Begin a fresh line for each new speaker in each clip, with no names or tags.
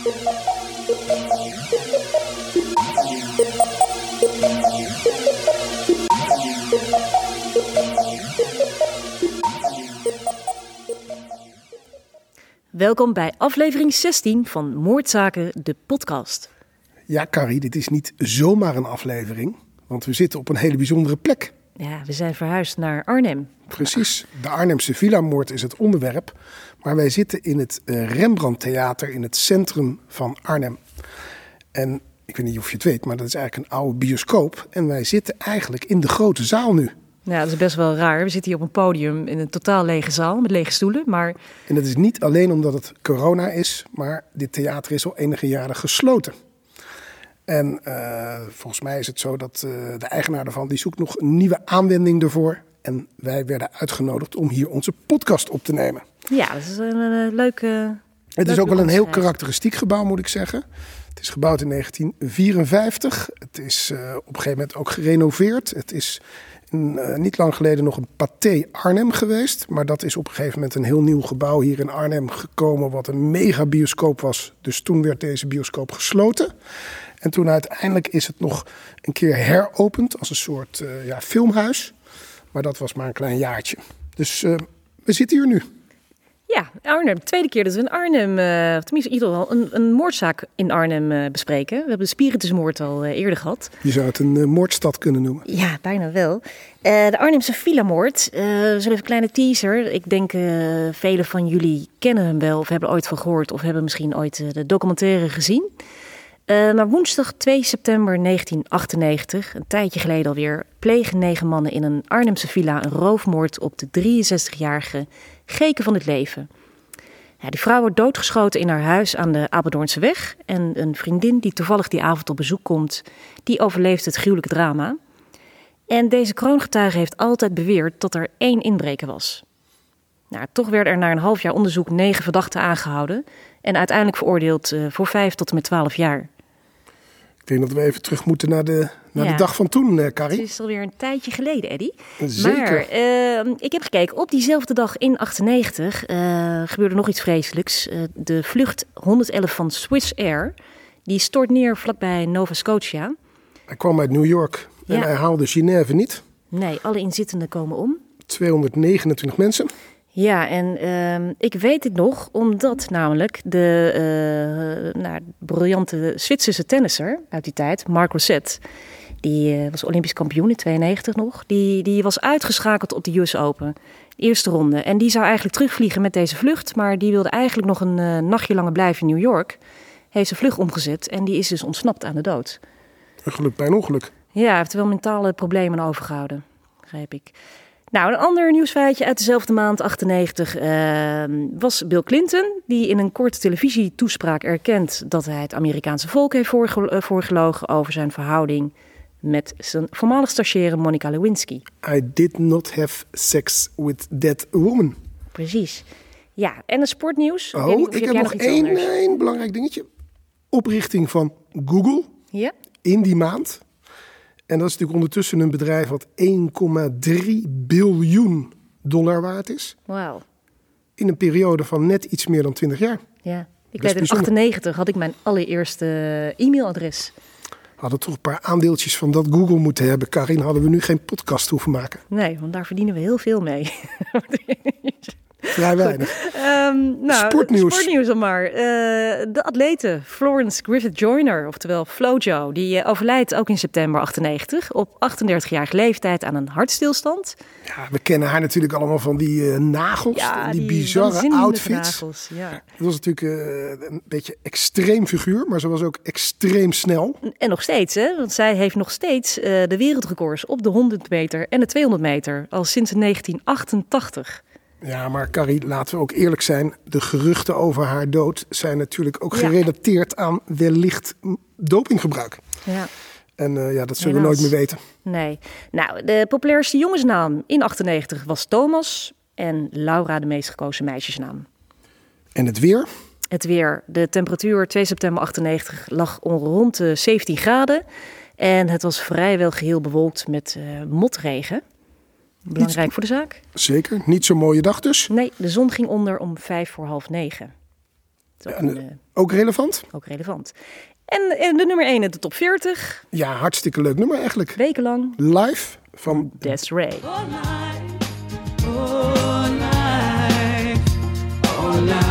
Welkom bij aflevering 16 van Moordzaken, de podcast.
Ja, Carrie, dit is niet zomaar een aflevering, want we zitten op een hele bijzondere plek.
Ja, we zijn verhuisd naar Arnhem.
Precies, de Arnhemse Villa-moord is het onderwerp, maar wij zitten in het eh, Rembrandt Theater in het centrum van Arnhem. En ik weet niet of je het weet, maar dat is eigenlijk een oude bioscoop. En wij zitten eigenlijk in de grote zaal nu.
Ja, dat is best wel raar. We zitten hier op een podium in een totaal lege zaal met lege stoelen. Maar
En dat is niet alleen omdat het corona is, maar dit theater is al enige jaren gesloten. En eh, volgens mij is het zo dat eh, de eigenaar ervan die zoekt nog een nieuwe aanwending ervoor. En wij werden uitgenodigd om hier onze podcast op te nemen.
Ja, dat is een, leuke.
Het is ook wel een heel karakteristiek gebouw, moet ik zeggen. Het is gebouwd in 1954. Het is eh, op een gegeven moment ook gerenoveerd. Het is een, eh, niet lang geleden nog een Pathé Arnhem geweest. Maar dat is op een gegeven moment een heel nieuw gebouw hier in Arnhem gekomen. Wat een mega bioscoop was. Dus toen werd deze bioscoop gesloten. En toen uiteindelijk is het nog een keer heropend als een soort eh, ja, filmhuis. Maar dat was maar een klein jaartje. Dus we zitten hier nu.
Ja, Arnhem. Tweede keer dat we in Arnhem, eh, of tenminste in ieder geval, een, een moordzaak in Arnhem eh, bespreken. We hebben de Spiritusmoord al eh, eerder gehad.
Je zou het een moordstad kunnen noemen.
Ja, bijna wel. De Arnhemse Villa-moord. Eh, we zullen even een kleine teaser. Ik denk velen van jullie kennen hem wel of hebben ooit van gehoord of hebben misschien ooit de documentaire gezien. Maar woensdag 2 september 1998, een tijdje geleden alweer, plegen negen mannen in een Arnhemse villa een roofmoord op de 63-jarige Geke van het Leven. Ja, die vrouw wordt doodgeschoten in haar huis aan de Apeldoornse weg. En een vriendin die toevallig die avond op bezoek komt, die overleeft het gruwelijke drama. En deze kroongetuige heeft altijd beweerd dat er één inbreker was. Nou, toch werden er na een half jaar onderzoek negen verdachten aangehouden en uiteindelijk veroordeeld uh, voor vijf tot en met twaalf jaar.
Ik denk dat we even terug moeten naar de, naar ja. de dag van toen, uh, Carrie.
Het is alweer een tijdje geleden, Eddy.
Zeker.
Maar uh, ik heb gekeken, op diezelfde dag in 98 uh, gebeurde nog iets vreselijks. Uh, de vlucht 111 van Swiss Air, die stort neer vlakbij Nova Scotia.
Hij kwam uit New York en ja. hij haalde Genève niet.
Nee, alle inzittenden komen om.
229 mensen.
Ja, en uh, ik weet het nog, omdat namelijk de uh, nou, briljante Zwitserse tennisser uit die tijd, Marc Rosset, die uh, was Olympisch kampioen in 92 nog, die, die was uitgeschakeld op de US Open, de eerste ronde. En die zou eigenlijk terugvliegen met deze vlucht, maar die wilde eigenlijk nog een uh, nachtje langer blijven in New York. Heeft zijn vlucht omgezet en die is dus ontsnapt aan de dood.
Een geluk bij een ongeluk.
Ja, hij heeft er wel mentale problemen overgehouden, begrijp ik. Nou, een ander nieuwsfeitje uit dezelfde maand, 98, uh, was Bill Clinton, die in een korte televisietoespraak erkent dat hij het Amerikaanse volk heeft uh, voorgelogen over zijn verhouding met zijn voormalig stagiaire Monica Lewinsky.
I did not have sex with that woman.
Precies. Ja, en een sportnieuws.
Oh, ik, ik heb nog één, één belangrijk dingetje. Oprichting van Google
ja?
in die maand. En dat is natuurlijk ondertussen een bedrijf wat 1,3 biljoen dollar waard is.
Wauw.
In een periode van net iets meer dan 20 jaar.
Ja, ik weet in 98 had ik mijn allereerste e-mailadres.
Hadden toch een paar aandeeltjes van dat Google moeten hebben. Karin, hadden we nu geen podcast hoeven maken.
Nee, want daar verdienen we heel veel mee.
Vrij weinig.
Um, nou,
sportnieuws.
Sportnieuws dan maar. Uh, de atlete Florence Griffith Joyner, oftewel Flojo, die uh, overlijdt ook in september 98 op 38-jarige leeftijd aan een hartstilstand.
Ja, we kennen haar natuurlijk allemaal van die uh, nagels,
ja,
die,
die
bizarre outfits.
Nagels, ja.
Het was natuurlijk eh, een beetje extreem figuur, maar ze was ook extreem snel.
En nog steeds, hè? want zij heeft nog steeds de wereldrecords op de 100 meter en de 200 meter al sinds 1988.
Ja, maar Carrie, laten we ook eerlijk zijn. De geruchten over haar dood zijn natuurlijk ook ja. gerelateerd aan wellicht dopinggebruik.
Ja.
En uh, ja, dat zullen Helaas. we nooit meer weten.
Nee. Nou, de populairste jongensnaam in 98 was Thomas en Laura de meest gekozen meisjesnaam.
En het weer?
Het weer. De temperatuur 2 september 98 lag rond de 17 graden. En het was vrijwel geheel bewolkt met uh, motregen. Belangrijk
Niet,
voor de zaak.
Zeker. Niet zo'n mooie dag dus.
Nee, de zon ging onder om vijf voor half negen. Ook,
En,
een,
eh,
eh,
ook relevant?
ook relevant. En, en de nummer 1 in de top 40,
Ja, hartstikke leuk nummer eigenlijk.
wekenlang,
Live van
Desiree.
Life, life, life.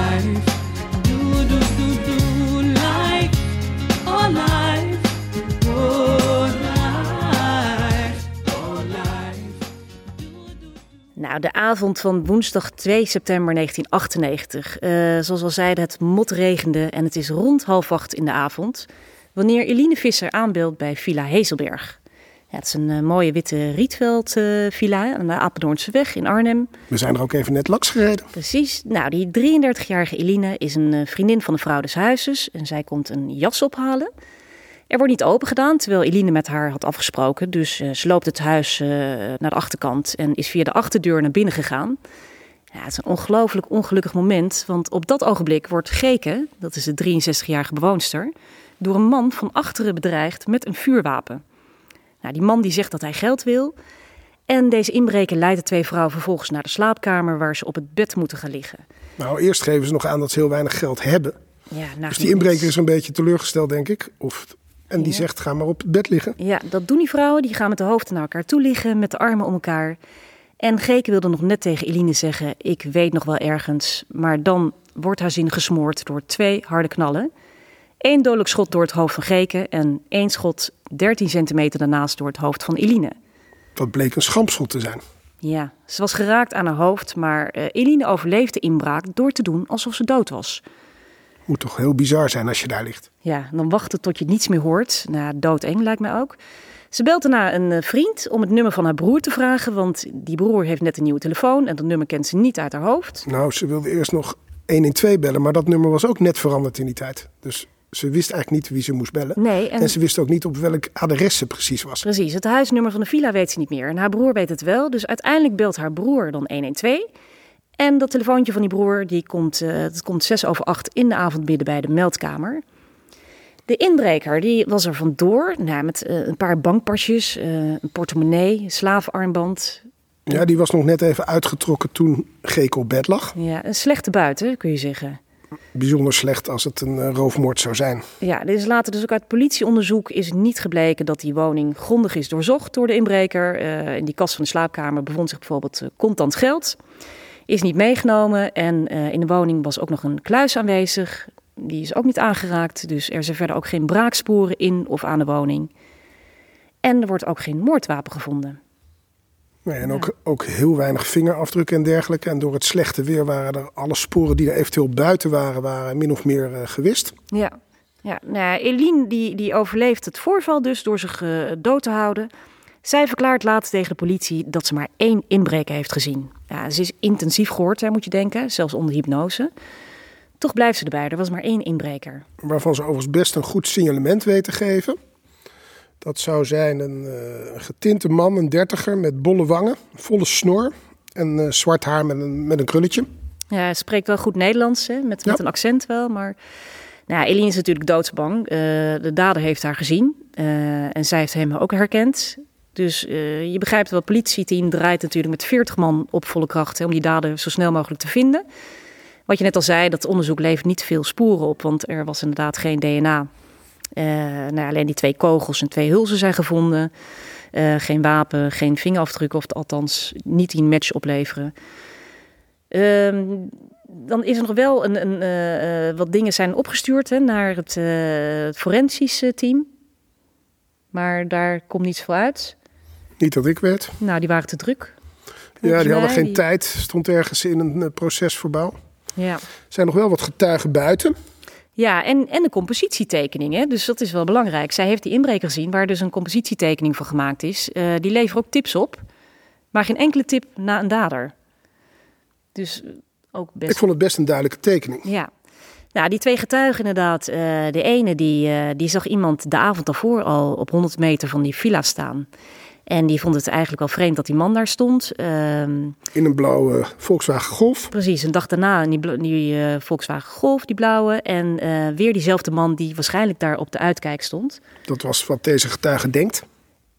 Nou, de avond van woensdag 2 september 1998. Eh, zoals we al zeiden, het motregende en het is rond half acht in de avond. Wanneer Eline Visser aanbeeldt bij Villa Hezelberg. Ja, het is een eh, mooie witte rietveld eh, villa aan de Apeldoornse weg in Arnhem.
We zijn er ook even net langs gereden.
Precies. Nou, die 33-jarige Eline is een vriendin van de vrouw des huizes en zij komt een jas ophalen. Er wordt niet open gedaan, terwijl Eline met haar had afgesproken. Dus eh, ze loopt het huis eh, naar de achterkant en is via de achterdeur naar binnen gegaan. Ja, het is een ongelooflijk ongelukkig moment, want op dat ogenblik wordt Geke, dat is de 63-jarige bewoonster, door een man van achteren bedreigd met een vuurwapen. Nou, die man die zegt dat hij geld wil. En deze inbreker leidt de twee vrouwen vervolgens naar de slaapkamer waar ze op het bed moeten gaan liggen.
Nou, eerst geven ze nog aan dat ze heel weinig geld hebben.
Ja, nou,
Dus die inbreker is een beetje teleurgesteld, denk ik. Of, en die
Ja.
zegt, ga maar op het bed liggen.
Ja, dat doen die vrouwen. Die gaan met de hoofden naar elkaar toe liggen, met de armen om elkaar. En Geke wilde nog net tegen Eline zeggen: Ik weet nog wel ergens. Maar dan wordt haar zin gesmoord door twee harde knallen. Eén dodelijk schot door het hoofd van Geke en één schot 13 centimeter daarnaast door het hoofd van Eline.
Dat bleek een schampschot te zijn.
Ja, ze was geraakt aan haar hoofd, maar eh, Eline overleefde de inbraak door te doen alsof ze dood was.
Moet toch heel bizar zijn als je daar ligt.
Ja, dan wachten tot je niets meer hoort. Nou, doodeng lijkt mij ook. Ze belt daarna een eh, vriend om het nummer van haar broer te vragen, want die broer heeft net een nieuwe telefoon en dat nummer kent ze niet uit haar hoofd.
Nou, ze wilde eerst nog 112 bellen, maar dat nummer was ook net veranderd in die tijd. Dus ze wist eigenlijk niet wie ze moest bellen.
Nee, en,
En ze wist ook niet op welk adres ze precies was.
precies, het huisnummer van de villa weet ze niet meer. En haar broer weet het wel, dus uiteindelijk belt haar broer dan 112. En dat telefoontje van die broer, die komt, eh dat komt zes over acht in de avond binnen bij de meldkamer. De inbreker die was er vandoor nou, met eh, een paar bankpasjes, eh, een portemonnee, een slavenarmband,
Ja, die was nog net even uitgetrokken toen Geke op bed lag.
Ja, een slechte buiten, kun je zeggen.
Bijzonder slecht als het een roofmoord zou zijn.
Ja, dit is later dus ook uit politieonderzoek is niet gebleken dat die woning grondig is doorzocht door de inbreker. In die kast van de slaapkamer bevond zich bijvoorbeeld contant geld. Is niet meegenomen en eh, in de woning was ook nog een kluis aanwezig. Die is ook niet aangeraakt, dus er zijn verder ook geen braaksporen in of aan de woning. En er wordt ook geen moordwapen gevonden.
Nee, en ook, ook heel weinig vingerafdrukken en dergelijke. En door het slechte weer waren er alle sporen die er eventueel buiten waren, waren min of meer eh, gewist.
Ja, ja nou ja, Eline die, die overleeft het voorval dus door zich eh, dood te houden. Zij verklaart later tegen de politie dat ze maar één inbreker heeft gezien. Ja, ze is intensief gehoord, hè, moet je denken, zelfs onder hypnose. Toch blijft ze erbij, er was maar één inbreker.
Waarvan ze overigens best een goed signalement weten te geven. Dat zou zijn een eh, getinte man, een dertiger, met bolle wangen, volle snor en eh, zwart haar met een, met een krulletje.
Ja, hij spreekt wel goed Nederlands, hè, met,
Ja.
met een accent wel, maar... Nou, ja, Eline is natuurlijk doodsbang. Eh, de dader heeft haar gezien en zij heeft hem ook herkend. Dus eh, je begrijpt wel, het politieteam draait natuurlijk met 40 man op volle kracht hè, om die dader zo snel mogelijk te vinden. Wat je net al zei, dat onderzoek levert niet veel sporen op, want er was inderdaad geen DNA. Eh, nou, alleen die twee kogels en twee hulzen zijn gevonden. Eh, geen wapen, geen vingerafdruk, of althans niet die match opleveren. Ehm, dan is er nog wel een, een, wat dingen zijn opgestuurd hè, naar het, het forensisch eh, team. Maar daar komt niets voor uit.
Niet dat ik weet.
Nou, die waren te druk.
Ja, die hadden geen
die-
tijd. Stond ergens in een eh, procesverbouw.
Ja,
Er zijn nog wel wat getuigen buiten.
ja en, en de compositietekening. Hè? Dus dat is wel belangrijk. Zij heeft die inbreker gezien, waar dus een compositietekening van gemaakt is. Eh, die leveren ook tips op, maar geen enkele tip na een dader. Dus eh, ook best
Ik vond het best een duidelijke tekening.
Ja. Nou, die twee getuigen inderdaad. de ene die, die zag iemand de avond daarvoor al op 100 meter van die villa staan. En die vond het eigenlijk wel vreemd dat die man daar stond. Ehm,
In een blauwe Volkswagen Golf.
precies, een dag daarna in die, die eh, Volkswagen Golf, die blauwe. En eh, weer diezelfde man die waarschijnlijk daar op de uitkijk stond.
Dat was wat deze getuige denkt.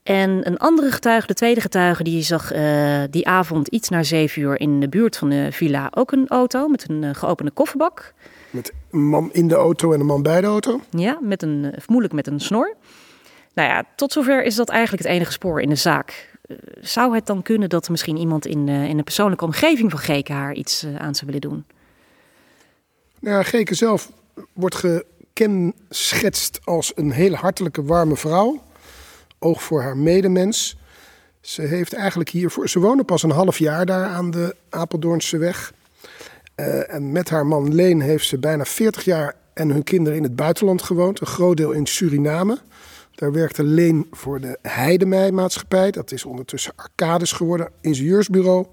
En een andere getuige, de tweede getuige, die zag eh, die avond iets na zeven uur in de buurt van de villa ook een auto met een geopende kofferbak.
Met een man in de auto en een man bij de auto.
Ja, met een, vermoedelijk met een snor. Nou ja, tot zover is dat eigenlijk het enige spoor in de zaak. Eh, Zou het dan kunnen dat misschien iemand in, eh, in de persoonlijke omgeving van Geke haar iets eh, aan zou willen doen?
Nou, ja, Geke zelf wordt gekenschetst als een hele hartelijke, warme vrouw. Oog voor haar medemens. Ze heeft eigenlijk hiervoor. Ze wonen pas een half jaar daar aan de Apeldoornse weg. En met haar man Leen heeft ze bijna 40 jaar en hun kinderen in het buitenland gewoond. Een groot deel in Suriname. Daar werkte Leen voor de Heidemei-maatschappij. Dat is ondertussen Arcades geworden, ingenieursbureau.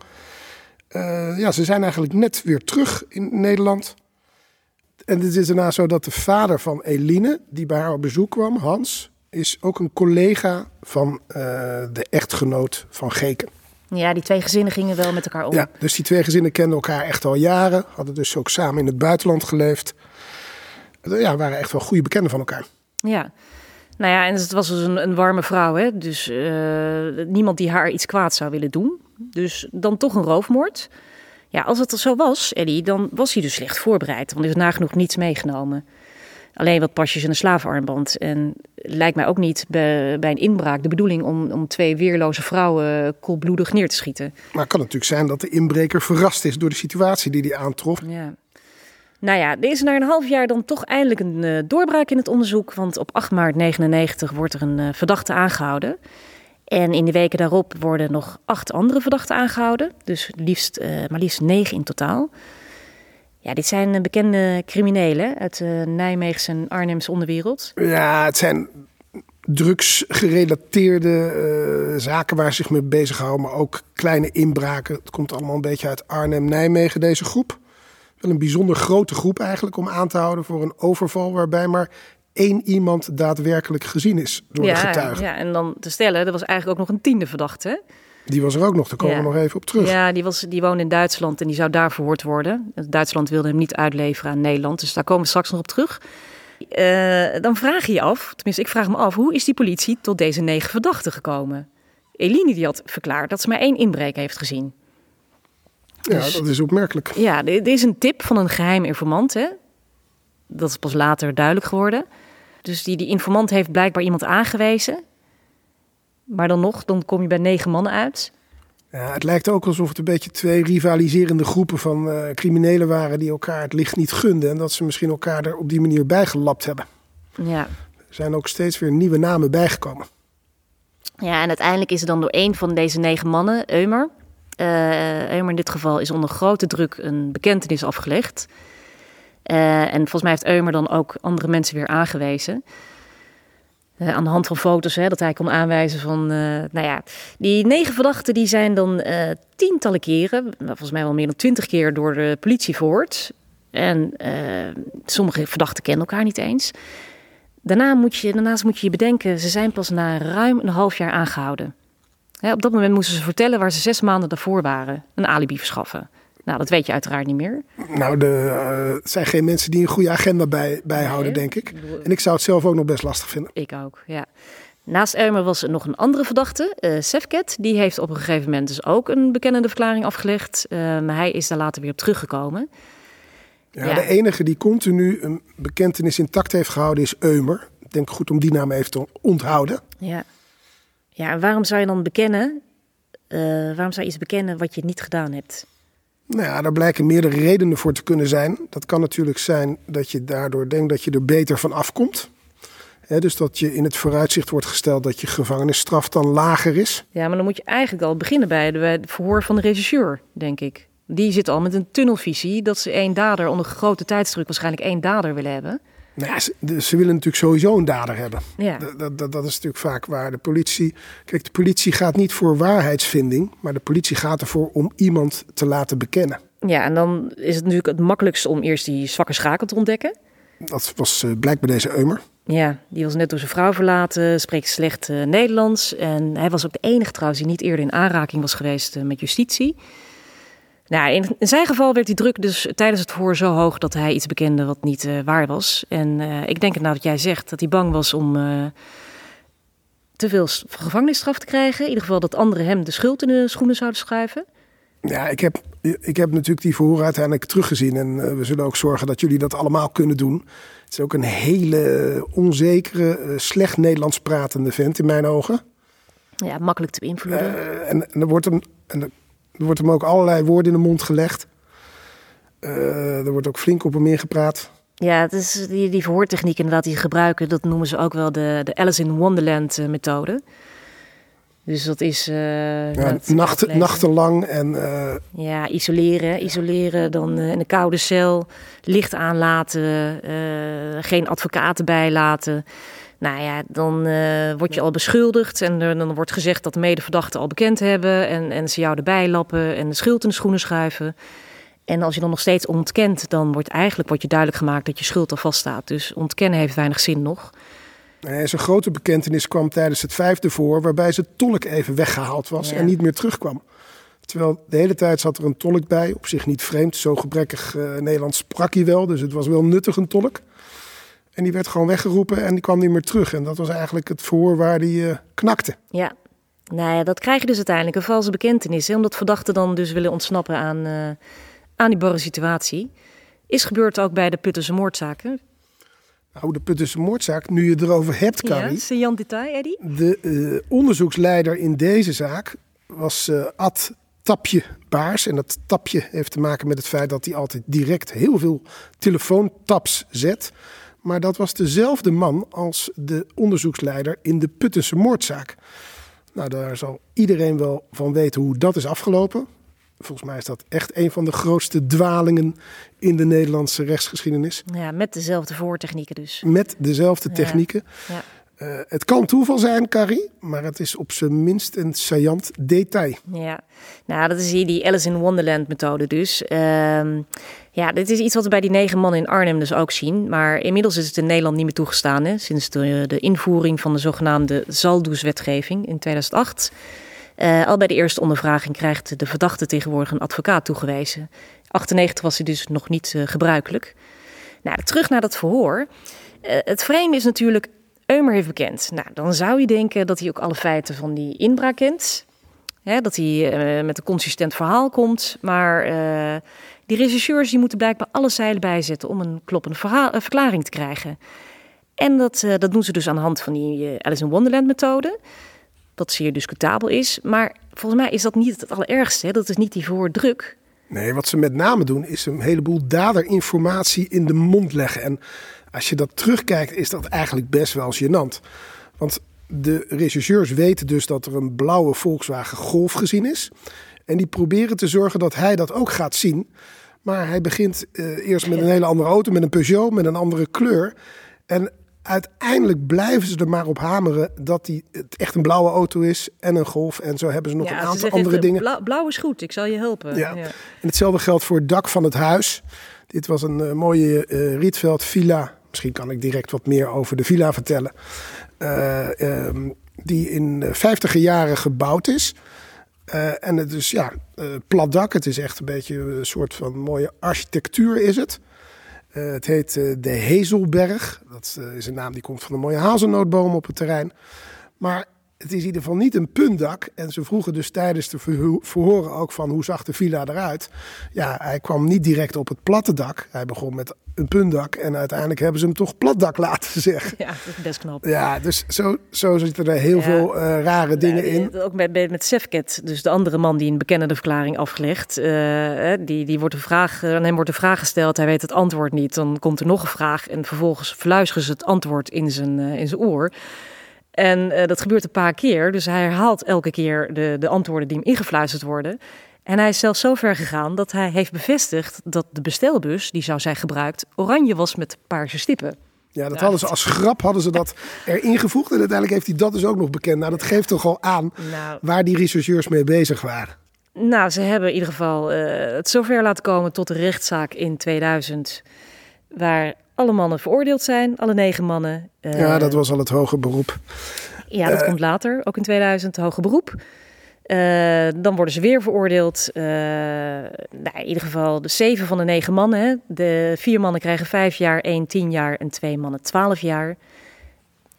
Eh, ja, ze zijn eigenlijk net weer terug in Nederland. En het is daarna zo dat de vader van Eline, die bij haar op bezoek kwam, Hans, is ook een collega van eh, de echtgenoot van Geken.
Ja, die twee gezinnen gingen wel met elkaar om.
Ja, dus die twee gezinnen kenden elkaar echt al jaren. Hadden dus ook samen in het buitenland geleefd. Ja, waren echt wel goede bekenden van elkaar.
Ja. Nou ja, en het was dus een, een warme vrouw, hè? Dus eh, niemand die haar iets kwaad zou willen doen. Dus dan toch een roofmoord. Ja, als het zo was, Ellie, dan was hij dus slecht voorbereid. Want er is nagenoeg niets meegenomen. Alleen wat pasjes en een slavenarmband. En lijkt mij ook niet bij, bij een inbraak de bedoeling om, om twee weerloze vrouwen koelbloedig neer te schieten.
Maar het kan natuurlijk zijn dat de inbreker verrast is door de situatie die hij aantrof.
Ja. Nou ja, er is na een half jaar dan toch eindelijk een eh, doorbraak in het onderzoek. Want op 8 maart 99 wordt er een eh, verdachte aangehouden. En in de weken daarop worden nog acht andere verdachten aangehouden. Dus liefst, eh, maar liefst negen in totaal. Ja, dit zijn bekende criminelen uit de Nijmeegse en Arnhemse onderwereld.
Ja, het zijn drugsgerelateerde eh, zaken waar ze zich mee bezighouden. Maar ook kleine inbraken. Het komt allemaal een beetje uit Arnhem-Nijmegen, deze groep. Wel een bijzonder grote groep eigenlijk om aan te houden voor een overval. Waarbij maar één iemand daadwerkelijk gezien is door de getuigen.
ja, en dan te stellen, er was eigenlijk ook nog een tiende verdachte.
Die was er ook nog, daar komen we nog even op terug.
Ja, die, was, die woonde in Duitsland en die zou daar verhoord worden. Duitsland wilde hem niet uitleveren aan Nederland, dus daar komen we straks nog op terug. Eh, dan vraag je je af, tenminste ik vraag me af, hoe is die politie tot deze negen verdachten gekomen? Eline die had verklaard dat ze maar één inbreker heeft gezien.
Ja,
Dus-
dat is opmerkelijk.
Ja, dit is een tip van een geheim informant. Hè? Dat is pas later duidelijk geworden. Dus die, die informant heeft blijkbaar iemand aangewezen. Maar dan nog, dan kom je bij negen mannen uit.
Ja, het lijkt ook alsof het een beetje twee rivaliserende groepen van eh, criminelen waren die elkaar het licht niet gunden. En dat ze misschien elkaar er op die manier bijgelapt hebben.
Ja.
Er zijn ook steeds weer nieuwe namen bijgekomen.
ja, en uiteindelijk is er dan door één van deze negen mannen, Eumer. Eh Eumer in dit geval is onder grote druk een bekentenis afgelegd. Eh, en volgens mij heeft Eumer dan ook andere mensen weer aangewezen. Eh, aan de hand van foto's, hè, dat hij kon aanwijzen van... eh, nou ja, die negen verdachten die zijn dan eh, tientallen keren... volgens mij wel meer dan twintig keer door de politie verhoord. En eh, sommige verdachten kennen elkaar niet eens. Daarna moet je, daarnaast moet je je bedenken... ze zijn pas na ruim een half jaar aangehouden. Hè, op dat moment moesten ze vertellen waar ze zes maanden daarvoor waren. Een alibi verschaffen. Nou, dat weet je uiteraard niet meer.
Nou, eh, het zijn geen mensen die een goede agenda bij, bijhouden,
Nee.
denk ik. En ik zou het zelf ook nog best lastig vinden.
Ik ook, ja. Naast Elmer was er nog een andere verdachte, eh Sefket. Die heeft op een gegeven moment dus ook een bekennende verklaring afgelegd. Eh, maar hij is daar later weer op teruggekomen.
Ja,
Ja.
De enige die continu een bekentenis intact heeft gehouden is Eumer. Ik denk goed om die naam even te onthouden.
Ja. Ja, en waarom zou je dan bekennen... eh, waarom zou je iets bekennen wat je niet gedaan hebt?
Nou ja, daar blijken meerdere redenen voor te kunnen zijn. Dat kan natuurlijk zijn dat je daardoor denkt dat je er beter van afkomt. Dus dat je in het vooruitzicht wordt gesteld dat je gevangenisstraf dan lager is.
Ja, maar dan moet je eigenlijk al beginnen bij, de, bij het verhoor van de regisseur, denk ik. Die zit al met een tunnelvisie dat ze één dader onder grote tijdsdruk waarschijnlijk één dader willen hebben.
Nou ja, ze, willen natuurlijk sowieso een dader hebben.
Ja.
Dat, dat, dat, is natuurlijk vaak waar de politie. Kijk, de politie gaat niet voor waarheidsvinding, maar de politie gaat ervoor om iemand te laten bekennen.
Ja, en dan is het natuurlijk het makkelijkst om eerst die zwakke schakel te ontdekken.
Dat was eh, blijkbaar deze Eumer.
Ja, die was net door zijn vrouw verlaten, spreekt slecht eh, Nederlands. En hij was ook de enige trouwens die niet eerder in aanraking was geweest eh, met justitie. Nou, in, in zijn geval werd die druk dus tijdens het verhoor zo hoog dat hij iets bekende wat niet eh, waar was. En eh, ik denk het nou dat jij zegt dat hij bang was om eh, te veel gevangenisstraf te krijgen. In ieder geval dat anderen hem de schuld in de schoenen zouden schuiven.
Ja, ik heb ik heb natuurlijk die verhoren uiteindelijk teruggezien. En we zullen ook zorgen dat jullie dat allemaal kunnen doen. Het is ook een hele onzekere, slecht Nederlands pratende vent in mijn ogen.
Ja, makkelijk te beïnvloeden.
En, en er wordt hem, en er wordt hem ook allerlei woorden in de mond gelegd. Eh, er wordt ook flink op hem ingepraat.
Ja, het is die, die verhoortechniek inderdaad die ze gebruiken, dat noemen ze ook wel de, de Alice in Wonderland eh, methode. Dus dat is... eh,
Ja, nacht, nachtenlang en
Ja, isoleren. Isoleren, dan in een koude cel, licht aanlaten, geen advocaten bijlaten. Nou ja, dan eh, word je al beschuldigd en er, dan wordt gezegd dat de medeverdachten al bekend hebben en, en ze jou erbij lappen en de schuld in de schoenen schuiven. En als je dan nog steeds ontkent, dan wordt eigenlijk wordt je duidelijk gemaakt dat je schuld al vaststaat. Dus ontkennen heeft weinig zin nog.
zijn grote bekentenis kwam tijdens het vijfde voor, waarbij zijn tolk even weggehaald was
Ja.
en niet meer terugkwam. Terwijl de hele tijd zat er een tolk bij, op zich niet vreemd. Zo gebrekkig eh, Nederlands sprak hij wel, dus het was wel nuttig een tolk. En die werd gewoon weggeroepen en die kwam niet meer terug. En dat was eigenlijk het verhoor waar hij eh, knakte.
Ja, nou ja, dat krijg je dus uiteindelijk, een valse bekentenis. Hè, omdat verdachten dan dus willen ontsnappen aan, eh, aan die barre situatie. Is gebeurd ook bij de Puttense moordzaken.
Nou, de Puttense moordzaak, nu je erover hebt, Carrie.
Ja, Jan Detail, Eddie?
De eh, onderzoeksleider in deze zaak was Ad Tapje Baars. En dat tapje heeft te maken met het feit dat hij altijd direct heel veel telefoontaps zet. Maar dat was dezelfde man als de onderzoeksleider in de Puttense moordzaak. Nou, daar zal iedereen wel van weten hoe dat is afgelopen. Volgens mij is dat echt een van de grootste dwalingen in de Nederlandse rechtsgeschiedenis.
Ja, met dezelfde voortechnieken dus.
Met dezelfde
Ja.
technieken.
Ja.
Eh, het kan toeval zijn, Carrie, maar het is op zijn minst een saillant detail.
Ja, nou, dat is hier die Alice in Wonderland methode dus. Ehm, ja, dit is iets wat we bij die negen mannen in Arnhem dus ook zien. Maar inmiddels is het in Nederland niet meer toegestaan. Hè, sinds de, de invoering van de zogenaamde Zaldoes-wetgeving in 2008. Eh, al bij de eerste ondervraging krijgt de verdachte tegenwoordig een advocaat toegewezen. 98 was hij dus nog niet eh, gebruikelijk. Nou, terug naar dat verhoor. Het vreemde is natuurlijk, Eumer heeft bekend. Nou, dan zou je denken dat hij ook alle feiten van die inbraak kent. Hè, dat hij eh, met een consistent verhaal komt. Maar eh, die rechercheurs die moeten blijkbaar alle zeilen bijzetten om een kloppende verhaal, eh, verklaring te krijgen. En dat, dat doen ze dus aan de hand van die Alice in Wonderland methode. Dat zeer discutabel is. Maar volgens mij is dat niet het allerergste. Hè? Dat is niet die verhoordruk.
Nee, wat ze met name doen is een heleboel daderinformatie in de mond leggen. En als je dat terugkijkt, is dat eigenlijk best wel gênant. Want de rechercheurs weten dus dat er een blauwe Volkswagen Golf gezien is. En die proberen te zorgen dat hij dat ook gaat zien. Maar hij begint eh, eerst met een hele andere auto, met een Peugeot, met een andere kleur. En uiteindelijk blijven ze er maar op hameren dat die, het echt een blauwe auto is en een Golf. En zo hebben ze nog
Ja,
een aantal
zeggen
andere dingen.
Blauw, blauw is goed, ik zal je helpen.
Ja. En hetzelfde geldt voor het dak van het huis. Dit was een eh, mooie eh Rietveld villa. Misschien kan ik direct wat meer over de villa vertellen. Eh, ehm, die in de 50 jaren gebouwd is. Eh, en het is ja, eh, plat dak. Het is echt een beetje een soort van mooie architectuur is het. Het heet de Hezelberg. Dat is een naam die komt van een mooie hazelnootboom op het terrein. Maar het is in ieder geval niet een puntdak. En ze vroegen dus tijdens de verho- verhoren ook van hoe zag de villa eruit. Ja, hij kwam niet direct op het platte dak. Hij begon met een puntdak. En uiteindelijk hebben ze hem toch platdak laten zeggen.
Ja, dat is best knap.
Ja, dus zo, zo zitten er heel
Ja.
veel eh, rare dingen in.
Ook met, met, met Sefket, dus de andere man die een bekende verklaring afgelegd. eh, eh, die, die wordt een vraag, aan hem wordt een vraag gesteld, hij weet het antwoord niet. Dan komt er nog een vraag en vervolgens verluisteren ze het antwoord in zijn, eh, in zijn oor. En eh, dat gebeurt een paar keer, dus hij herhaalt elke keer de, de antwoorden die hem ingefluisterd worden. En hij is zelfs zo ver gegaan dat hij heeft bevestigd dat de bestelbus, die zou zijn gebruikt, oranje was met paarse stippen.
Ja, dat hadden ze als grap hadden ze dat erin gevoegd. En uiteindelijk heeft hij dat dus ook nog bekend. Nou, dat geeft toch al aan
Nou,
waar die rechercheurs mee bezig waren.
Nou, ze hebben in ieder geval eh, het zover laten komen tot de rechtszaak in 2000. Waar alle mannen veroordeeld zijn, alle negen mannen. Eh,
Ja, dat was al het hoge beroep.
Ja, dat komt later, ook in 2000, hoger beroep. Eh, dan worden ze weer veroordeeld. Eh, nou, in ieder geval de zeven van de negen mannen. Hè. De vier mannen krijgen vijf jaar, één tien jaar en twee mannen twaalf jaar.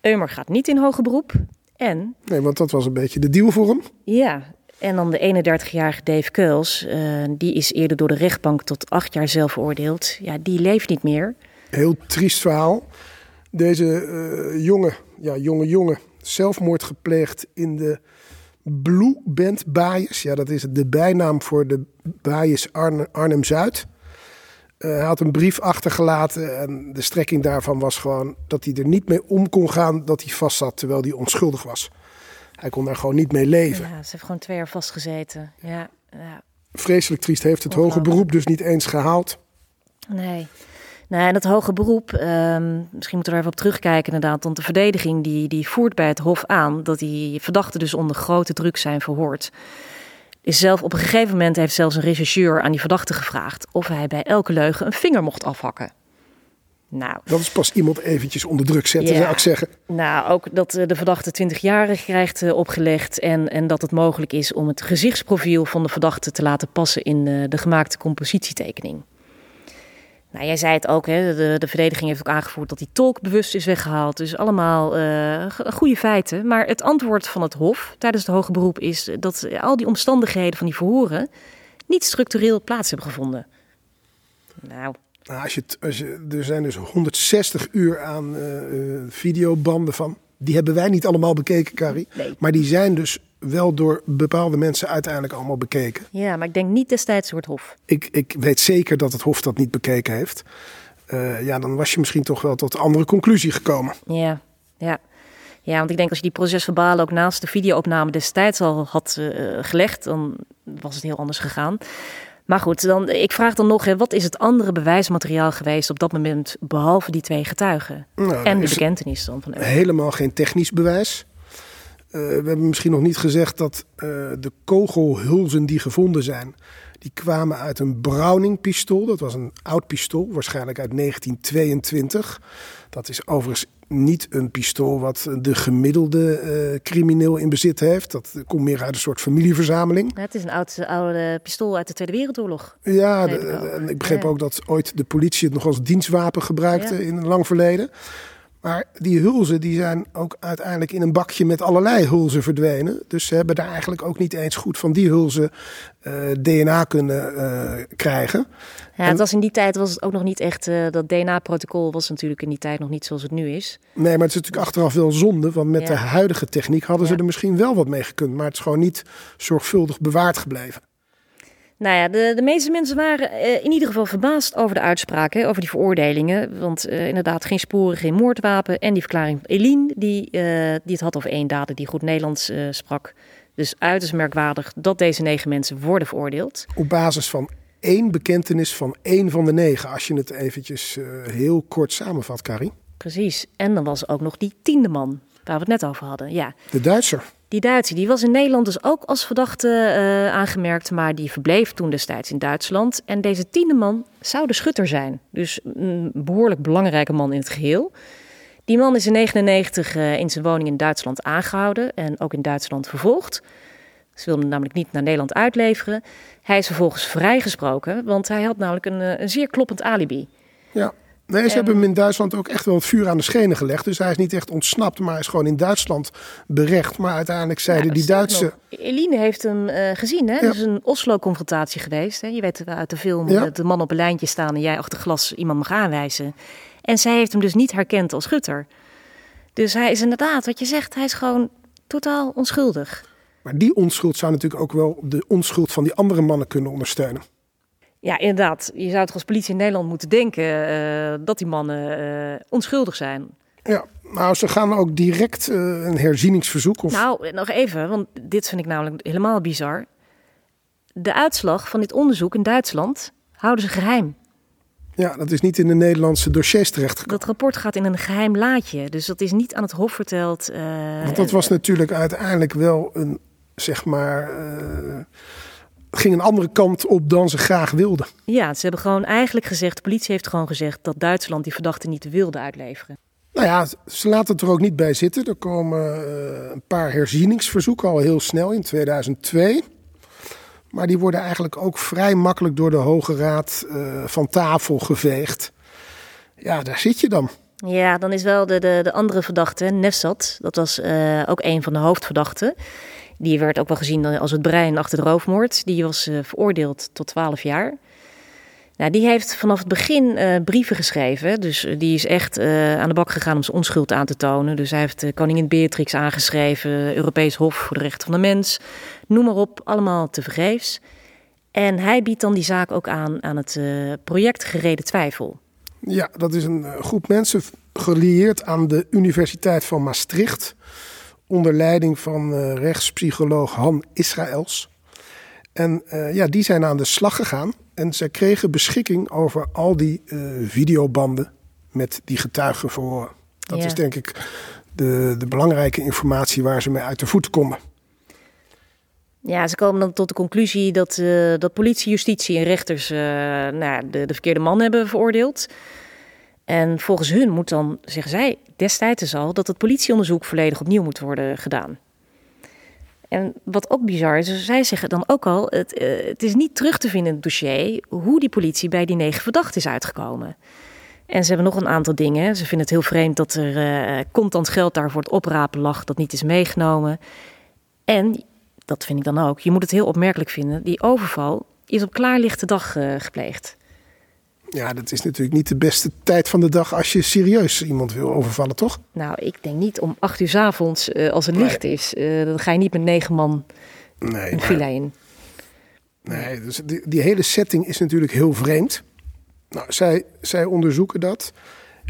Eumer gaat niet in hoger beroep. En
Nee, want dat was een beetje de deal voor hem.
ja, En dan de 31-jarige Dave Keuls, eh, die is eerder door de rechtbank tot acht jaar zelf veroordeeld. Ja, die leeft niet meer.
Heel triest verhaal. Deze eh, jonge, ja, jonge jongen, zelfmoord gepleegd in de Blue Band Baaiers. Ja, dat is de bijnaam voor de Baaiers Arne- Arnhem-Zuid. Eh, hij had een brief achtergelaten en de strekking daarvan was gewoon dat hij er niet mee om kon gaan dat hij vast zat terwijl hij onschuldig was. Hij kon daar gewoon niet mee leven.
Ja, ze heeft gewoon twee jaar vastgezeten. Ja, ja.
Vreselijk triest heeft het hoge beroep dus niet eens gehaald.
Nee. Nee, en het hoge beroep, ehm, misschien moeten we er even op terugkijken inderdaad. Want de verdediging die, die voert bij het Hof aan dat die verdachten dus onder grote druk zijn verhoord. Is zelf op een gegeven moment heeft zelfs een rechercheur aan die verdachte gevraagd of hij bij elke leugen een vinger mocht afhakken. Nou,
Dat is pas iemand eventjes onder druk zetten,
Ja.
zou ik zeggen.
nou, ook dat eh, de verdachte 20 jaar krijgt eh, opgelegd en, en dat het mogelijk is om het gezichtsprofiel van de verdachte te laten passen in eh, de gemaakte compositietekening. Nou, jij zei het ook, hè? De, de verdediging heeft ook aangevoerd dat die tolk bewust is weggehaald. Dus allemaal eh, goede feiten. Maar het antwoord van het Hof tijdens het hoge beroep is dat al die omstandigheden van die verhoren niet structureel plaats hebben gevonden. Nou,
Nou, als je, als je, er zijn dus 160 uur aan eh, eh, videobanden van. Die hebben wij niet allemaal bekeken, Carrie.
Nee.
Maar die zijn dus wel door bepaalde mensen uiteindelijk allemaal bekeken.
ja, maar ik denk niet destijds door het Hof.
Ik, ik weet zeker dat het Hof dat niet bekeken heeft. Eh, ja, dan was je misschien toch wel tot een andere conclusie gekomen.
Ja, ja. Ja, want ik denk als je die procesverbalen ook naast de videoopname destijds al had eh, gelegd, dan was het heel anders gegaan. Maar goed, dan, ik vraag dan nog, hè, wat is het andere bewijsmateriaal geweest op dat moment, behalve die twee getuigen?
Nou,
en de
is
bekentenis dan van
helemaal geen technisch bewijs. Eh, we hebben misschien nog niet gezegd dat eh, de kogelhulzen die gevonden zijn, die kwamen uit een Browning-pistool. Dat was een oud pistool, waarschijnlijk uit 1922. Dat is overigens niet een pistool wat de gemiddelde eh, crimineel in bezit heeft. Dat komt meer uit een soort familieverzameling.
Ja, het is een oud, oude pistool uit de Tweede Wereldoorlog.
Ja, de-
ik
ik begreep
Ja.
ook dat ooit de politie het nog als dienstwapen gebruikte
Ja.
in een lang verleden. Maar die hulzen die zijn ook uiteindelijk in een bakje met allerlei hulzen verdwenen. Dus ze hebben daar eigenlijk ook niet eens goed van die hulzen eh, DNA kunnen eh, krijgen.
Ja, het was in die tijd was het ook nog niet echt, eh, dat DNA-protocol was natuurlijk in die tijd nog niet zoals het nu is.
Nee, maar het is natuurlijk achteraf wel zonde. Want met
Ja.
de huidige techniek hadden ze er misschien wel wat mee gekund. Maar het is gewoon niet zorgvuldig bewaard gebleven.
Nou ja, de, de meeste mensen waren eh, in ieder geval verbaasd over de uitspraak, hè, over die veroordelingen. Want eh, inderdaad, geen sporen, geen moordwapen. En die verklaring van Eline, die, eh, die het had over één dader die goed Nederlands sprak. Dus uiterst merkwaardig dat deze negen mensen worden veroordeeld.
Op basis van één bekentenis van één van de negen. Als je het eventjes heel kort samenvat, Carrie.
Precies. En dan was er ook nog die tiende man, waar we het net over hadden. Ja,
De Duitser.
Die Duitse, die was in Nederland dus ook als verdachte eh, aangemerkt, maar die verbleef toen destijds in Duitsland. En deze tiende man zou de schutter zijn. Dus een behoorlijk belangrijke man in het geheel. Die man is in 1999 eh, in zijn woning in Duitsland aangehouden en ook in Duitsland vervolgd. Ze wilden hem namelijk niet naar Nederland uitleveren. Hij is vervolgens vrijgesproken, want hij had namelijk een, eh, een zeer kloppend alibi.
Ja. Nee, ze
En-
hebben hem in Duitsland ook echt wel het vuur aan de schenen gelegd. Dus hij is niet echt ontsnapt, maar hij is gewoon in Duitsland berecht. Maar uiteindelijk zeiden
Ja,
die Duitse...
Eline heeft hem eh, gezien, hè?
Ja.
Het is een Oslo-confrontatie geweest. Hè? Je weet uit de film
Ja.
dat de man op een lijntje staan en jij achter glas iemand mag aanwijzen. En zij heeft hem dus niet herkend als schutter. Dus hij is inderdaad, wat je zegt, hij is gewoon totaal onschuldig.
Maar die onschuld zou natuurlijk ook wel de onschuld van die andere mannen kunnen ondersteunen.
Ja, inderdaad. Je zou toch als politie in Nederland moeten denken eh, dat die mannen eh, onschuldig zijn.
Ja, nou, ze gaan ook direct eh, een herzieningsverzoek. Of,
Nou, nog even, want dit vind ik namelijk helemaal bizar. De uitslag van dit onderzoek in Duitsland houden ze geheim.
ja, dat is niet in de Nederlandse dossiers terechtgekomen.
Dat rapport gaat in een geheim laadje. Dus dat is niet aan het Hof verteld.
Want dat was natuurlijk uiteindelijk wel een, zeg maar... ging een andere kant op dan ze graag wilden.
Ja, ze hebben gewoon eigenlijk gezegd, de politie heeft gewoon gezegd dat Duitsland die verdachte niet wilde uitleveren.
Nou ja, ze laten het er ook niet bij zitten. Er komen eh, een paar herzieningsverzoeken al heel snel in 2002. Maar die worden eigenlijk ook vrij makkelijk door de Hoge Raad eh, van tafel geveegd. Ja, daar zit je dan.
Ja, dan is wel de, de, de andere verdachte, Nefsat, dat was eh, ook een van de hoofdverdachten. Die werd ook wel gezien als het brein achter de roofmoord. Die was eh, veroordeeld tot 12 jaar. Nou, die heeft vanaf het begin eh, brieven geschreven. Dus eh, die is echt aan de bak gegaan om zijn onschuld aan te tonen. Dus hij heeft koningin Beatrix aangeschreven, Europees Hof voor de Rechten van de Mens. Noem maar op, allemaal tevergeefs. En hij biedt dan die zaak ook aan aan het project Gereden Twijfel.
Ja, dat is een groep mensen gelieerd aan de Universiteit van Maastricht. Onder leiding van eh, rechtspsycholoog Han Israëls. En eh, ja, die zijn aan de slag gegaan. En zij kregen beschikking over al die eh, videobanden met die getuigenverhoren. Dat
Ja.
is denk ik de, de belangrijke informatie waar ze mee uit de voeten komen.
Ja, ze komen dan tot de conclusie dat, dat politie, justitie en rechters eh, nou, de, de verkeerde man hebben veroordeeld. En volgens hun moet dan, zeggen zij destijds dus al, dat het politieonderzoek volledig opnieuw moet worden gedaan. En wat ook bizar is, zij zeggen dan ook al, het, eh, het is niet terug te vinden in het dossier hoe die politie bij die negen verdachten is uitgekomen. En ze hebben nog een aantal dingen. Ze vinden het heel vreemd dat er eh contant geld daar voor het oprapen lag, dat niet is meegenomen. En dat vind ik dan ook. Je moet het heel opmerkelijk vinden. Die overval is op klaarlichte dag eh, gepleegd.
Ja, dat is natuurlijk niet de beste tijd van de dag als je serieus iemand wil overvallen, toch?
Nou, ik denk niet om acht uur 's avonds eh, als het
Nee.
licht is. eh, dan ga je niet met negen man
Nee,
een villa in.
Nee, dus die, die hele setting is natuurlijk heel vreemd. Nou, zij, zij onderzoeken dat.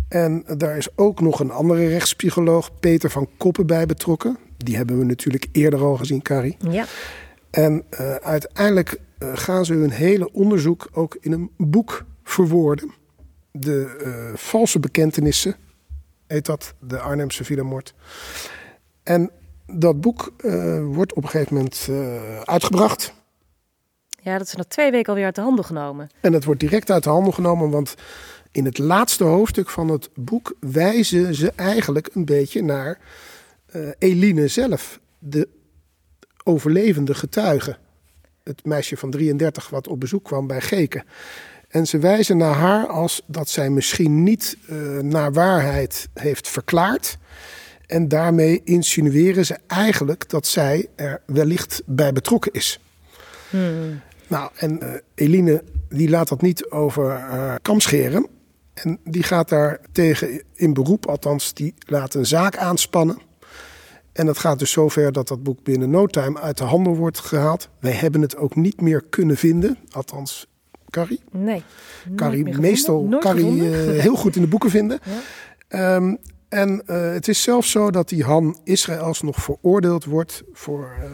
En daar is ook nog een andere rechtspsycholoog, Peter van Koppen, bij betrokken. Die hebben we natuurlijk eerder al gezien, Carrie.
Ja,
En eh, uiteindelijk gaan ze hun hele onderzoek ook in een boek verwoorden. De eh, valse bekentenissen, heet dat, de Arnhemse Villamoord. En dat boek eh, wordt op een gegeven moment eh, uitgebracht.
ja, dat is na twee weken alweer uit de handen genomen.
En het wordt direct uit de handen genomen, want in het laatste hoofdstuk van het boek wijzen ze eigenlijk een beetje naar Eline zelf, de overlevende getuige. Het meisje van 33 wat op bezoek kwam bij Geke. En ze wijzen naar haar als dat zij misschien niet eh, naar waarheid heeft verklaard. En daarmee insinueren ze eigenlijk dat zij er wellicht bij betrokken is. Nou, en eh, Eline die laat dat niet over haar kam scheren. En die gaat daar tegen in beroep, althans die laat een zaak aanspannen. En dat gaat dus zover dat dat boek binnen no time uit de handel wordt gehaald. Wij hebben het ook niet meer kunnen vinden, althans Carrie.
Nee.
Carrie, meestal Carrie eh, heel goed in de boeken vinden.
Ja.
Ehm, en eh, het is zelfs zo dat die Han Israëls nog veroordeeld wordt voor eh,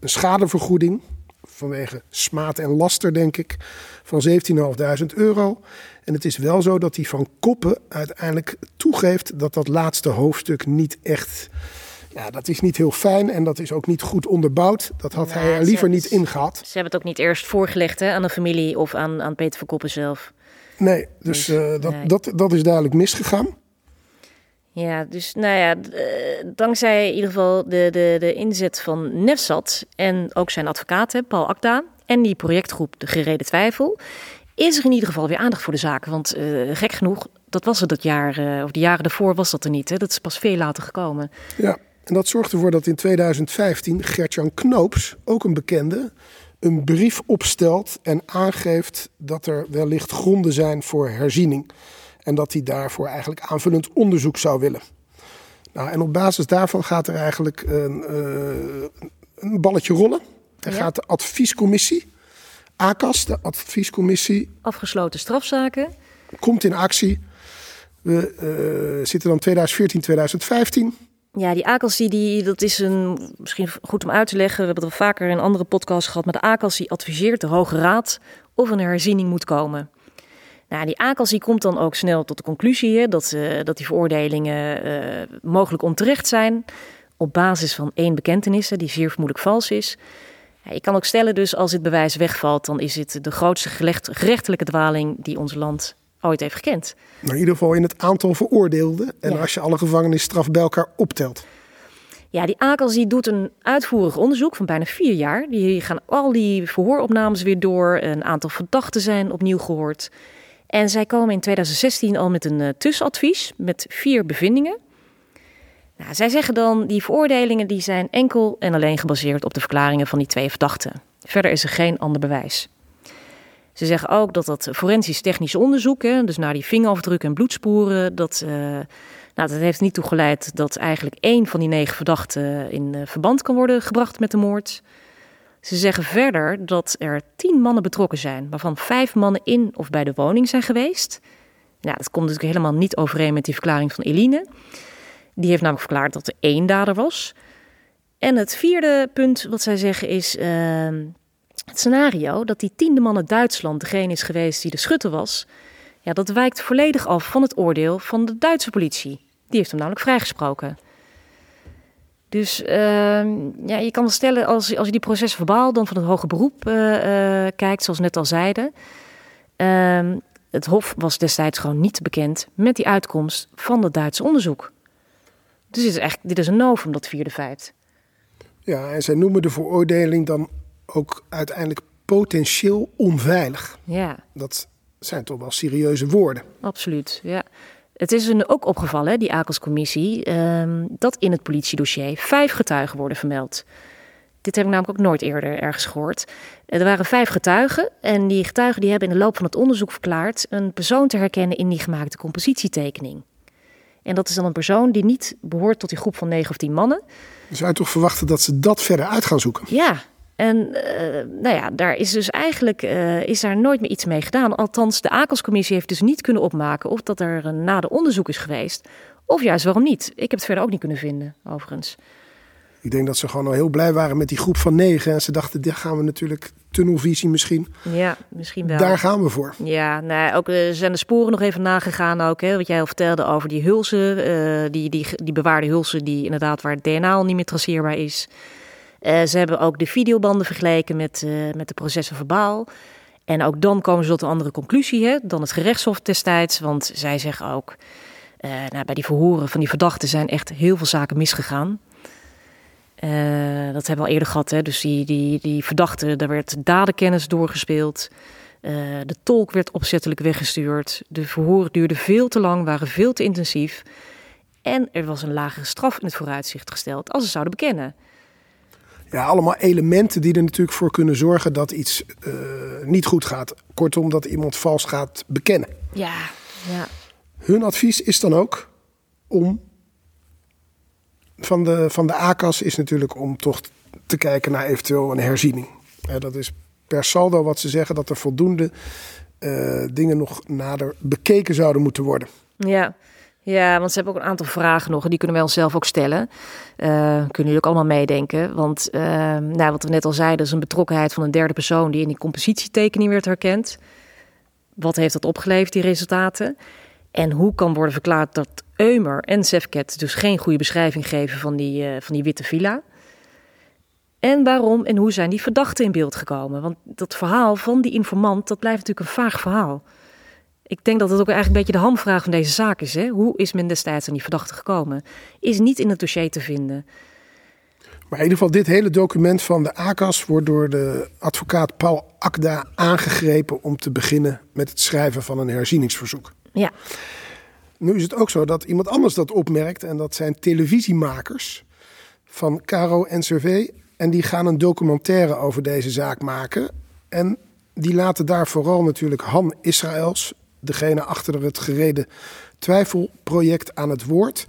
een schadevergoeding. Vanwege smaad en laster, denk ik, van 17.500 euro. En het is wel zo dat hij van Koppen uiteindelijk toegeeft dat dat laatste hoofdstuk niet echt. Ja, dat is niet heel fijn en dat is ook niet goed onderbouwd. Dat had hij er liever niet in gehad.
Ze hebben het ook niet eerst voorgelegd hè, aan de familie of aan, aan Peter van Koppen zelf.
Nee, dus
Dus,
eh, dat,
nee.
Dat, dat is duidelijk misgegaan.
Ja, dus nou ja, eh, dankzij in ieder geval de, de, de inzet van Nefsat en ook zijn advocaat, hè, Paul Akda, en die projectgroep De Gereden Twijfel, is er in ieder geval weer aandacht voor de zaak. Want eh, gek genoeg, dat was er dat jaar, of de jaren daarvoor was dat er niet. Hè? Dat is pas veel later gekomen.
Ja, en dat zorgt ervoor dat in 2015 Gertjan Knoops, ook een bekende, een brief opstelt en aangeeft dat er wellicht gronden zijn voor herziening. En dat hij daarvoor eigenlijk aanvullend onderzoek zou willen. Nou, en op basis daarvan gaat er eigenlijk een, eh, een balletje rollen. Er
Ja.
gaat de adviescommissie, ACAS, de adviescommissie,
Afgesloten strafzaken.
komt in actie. We eh, zitten dan 2014, 2015.
Ja, die ACAS, die, dat is een, misschien goed om uit te leggen. We hebben het al vaker in andere podcasts gehad. Maar de die adviseert de Hoge Raad of een herziening moet komen. Nou, die die komt dan ook snel tot de conclusie hè, dat, eh, dat die veroordelingen eh, mogelijk onterecht zijn. Op basis van één bekentenis, die zeer vermoedelijk vals is. Ja, je kan ook stellen dus, als dit bewijs wegvalt... dan is het de grootste gerecht- gerechtelijke dwaling die ons land ooit heeft gekend.
In ieder geval in het aantal veroordeelden. En
Ja.
als je alle gevangenisstraf bij elkaar optelt.
Ja, die die doet een uitvoerig onderzoek van bijna vier jaar. Die gaan al die verhooropnames weer door. Een aantal verdachten zijn opnieuw gehoord. En zij komen in 2016 al met een eh, tussenadvies met vier bevindingen. Nou, zij zeggen dan, die veroordelingen die zijn enkel en alleen gebaseerd op de verklaringen van die twee verdachten. Verder is er geen ander bewijs. Ze zeggen ook dat dat forensisch technisch onderzoek, hè, dus naar die vingerafdrukken en bloedsporen, dat, uh, nou, dat heeft niet toegeleid dat eigenlijk één van die negen verdachten in uh, verband kan worden gebracht met de moord. Ze zeggen verder dat er tien mannen betrokken zijn, waarvan vijf mannen in of bij de woning zijn geweest. Nou, dat komt natuurlijk helemaal niet overeen met die verklaring van Eline. Die heeft namelijk verklaard dat er één dader was. En het vierde punt wat zij zeggen is uh, het scenario dat die tiende man uit Duitsland degene is geweest die de schutter was. Ja, dat wijkt volledig af van het oordeel van de Duitse politie. Die heeft hem namelijk vrijgesproken. Dus uh, ja, je kan stellen, als, als je die proces verbaal dan van het hoge beroep uh, uh, kijkt, zoals net al zeiden. Ehm, het Hof was destijds gewoon niet bekend met die uitkomst van het Duitse onderzoek. Dus dit is, echt, dit is een novum, dat vierde feit.
Ja, en zij noemen de veroordeling dan ook uiteindelijk potentieel onveilig.
Ja.
Dat zijn toch wel serieuze woorden.
Absoluut, ja. Het is hun ook opgevallen, die AKELS-commissie, um, dat in het politiedossier vijf getuigen worden vermeld. Dit heb ik namelijk ook nooit eerder ergens gehoord. Er waren vijf getuigen en die getuigen die hebben in de loop van het onderzoek verklaard een persoon te herkennen in die gemaakte compositietekening. En dat is dan een persoon die niet behoort tot die groep van negen of tien mannen.
Je zou je toch verwachten dat ze dat verder uit gaan zoeken?
Ja, en uh, nou ja, daar is dus eigenlijk uh, is daar nooit meer iets mee gedaan. Althans, de AKELS-commissie heeft dus niet kunnen opmaken of dat er een nader onderzoek is geweest. Of juist waarom niet. Ik heb het verder ook niet kunnen vinden, overigens.
Ik denk dat ze gewoon al heel blij waren met die groep van negen. En ze dachten, daar gaan we natuurlijk tunnelvisie misschien.
Ja, misschien wel.
Daar gaan we voor.
Ja, nou, ook uh, zijn de sporen nog even nagegaan ook. Hè, wat jij al vertelde over die hulzen. Uh, die, die, die bewaarde hulzen die inderdaad waar het DNA al niet meer traceerbaar is. Uh, ze hebben ook de videobanden vergeleken met, met de processen verbaal. En ook dan komen ze tot een andere conclusie hè, dan het gerechtshof destijds. Want zij zeggen ook, nou, bij die verhoren van die verdachten zijn echt heel veel zaken misgegaan. Dat hebben we al eerder gehad. Hè? Dus die, die, die verdachte, daar werd dadenkennis doorgespeeld. De tolk werd opzettelijk weggestuurd. De verhoren duurden veel te lang, waren veel te intensief. En er was een lagere straf in het vooruitzicht gesteld als ze zouden bekennen.
Ja, allemaal elementen die er natuurlijk voor kunnen zorgen dat iets uh, niet goed gaat. Kortom, dat iemand vals gaat bekennen.
Ja, ja.
Hun advies is dan ook om van de, van de ACAS is natuurlijk om toch te kijken naar eventueel een herziening. Ja, dat is per saldo wat ze zeggen dat er voldoende uh, dingen nog nader bekeken zouden moeten worden.
Ja. Ja, want ze hebben ook een aantal vragen nog en die kunnen wij onszelf ook stellen. Uh, kunnen jullie ook allemaal meedenken. Want uh, nou, wat we net al zeiden, is een betrokkenheid van een derde persoon die in die compositietekening werd herkend. Wat heeft dat opgeleverd, die resultaten? En hoe kan worden verklaard dat Eumer en Sefket dus geen goede beschrijving geven van die, uh, van die witte villa? En waarom en hoe zijn die verdachten in beeld gekomen? Want dat verhaal van die informant, dat blijft natuurlijk een vaag verhaal. Ik denk dat het ook eigenlijk een beetje de hamvraag van deze zaak is. Hè? Hoe is men destijds aan die verdachte gekomen? Is niet in het dossier te vinden.
Maar in ieder geval, dit hele document van de ACAS wordt door de advocaat Paul Akda aangegrepen om te beginnen met het schrijven van een herzieningsverzoek.
Ja.
Nu is het ook zo dat iemand anders dat opmerkt. En dat zijn televisiemakers van Caro en Survey. En die gaan een documentaire over deze zaak maken. En die laten daar vooral natuurlijk Han Israëls, degene achter het gereden twijfelproject, aan het woord.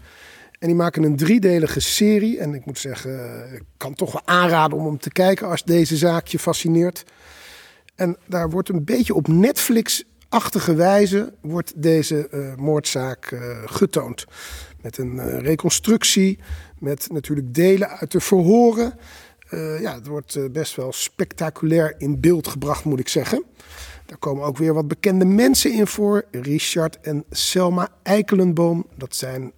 En die maken een driedelige serie. En ik moet zeggen, ik kan toch wel aanraden om hem te kijken als deze zaak je fascineert. En daar wordt een beetje op Netflix achtige wijze wordt deze uh, moordzaak uh, getoond. Met een uh, reconstructie, met natuurlijk delen uit de verhoren. ja, het wordt best wel spectaculair in beeld gebracht, moet ik zeggen. Daar komen ook weer wat bekende mensen in voor. Richard en Selma Eikelenboom. Dat zijn,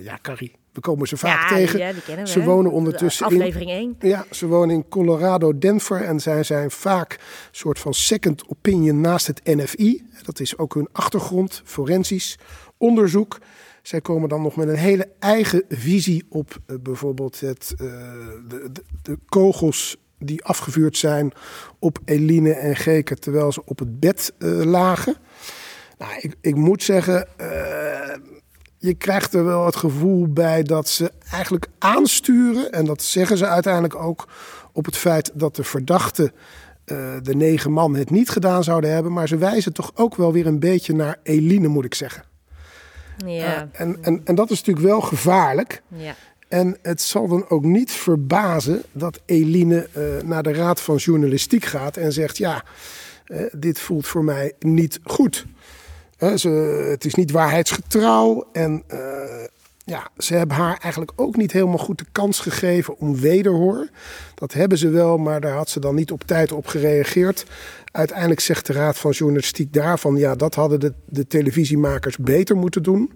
ja, Carrie, we komen ze vaak
ja,
tegen.
Ja, die kennen we,
ze wonen ondertussen
Aflevering
in,
1.
Ja, ze wonen in Colorado, Denver en zij zijn vaak een soort van second opinion naast het NFI. Dat is ook hun achtergrond, forensisch onderzoek. Zij komen dan nog met een hele eigen visie op uh, bijvoorbeeld het, uh, de, de, de, kogels die afgevuurd zijn op Eline en Geke terwijl ze op het bed uh, lagen. Nou, ik, ik moet zeggen, je krijgt er wel het gevoel bij dat ze eigenlijk aansturen, en dat zeggen ze uiteindelijk ook, op het feit dat de verdachte, eh, de negen man, het niet gedaan zouden hebben. Maar ze wijzen toch ook wel weer een beetje naar Eline, moet ik zeggen.
Ja.
Eh, en, en, en dat is natuurlijk wel gevaarlijk.
ja.
En het zal dan ook niet verbazen dat Eline eh, naar de Raad van Journalistiek gaat en zegt: Ja, eh, dit voelt voor mij niet goed. Hè, ze, het is niet waarheidsgetrouw. En eh, ja, ze hebben haar eigenlijk ook niet helemaal goed de kans gegeven om wederhoor. Dat hebben ze wel, maar daar had ze dan niet op tijd op gereageerd. Uiteindelijk zegt de Raad van Journalistiek daarvan: ja, dat hadden de, de televisiemakers beter moeten doen.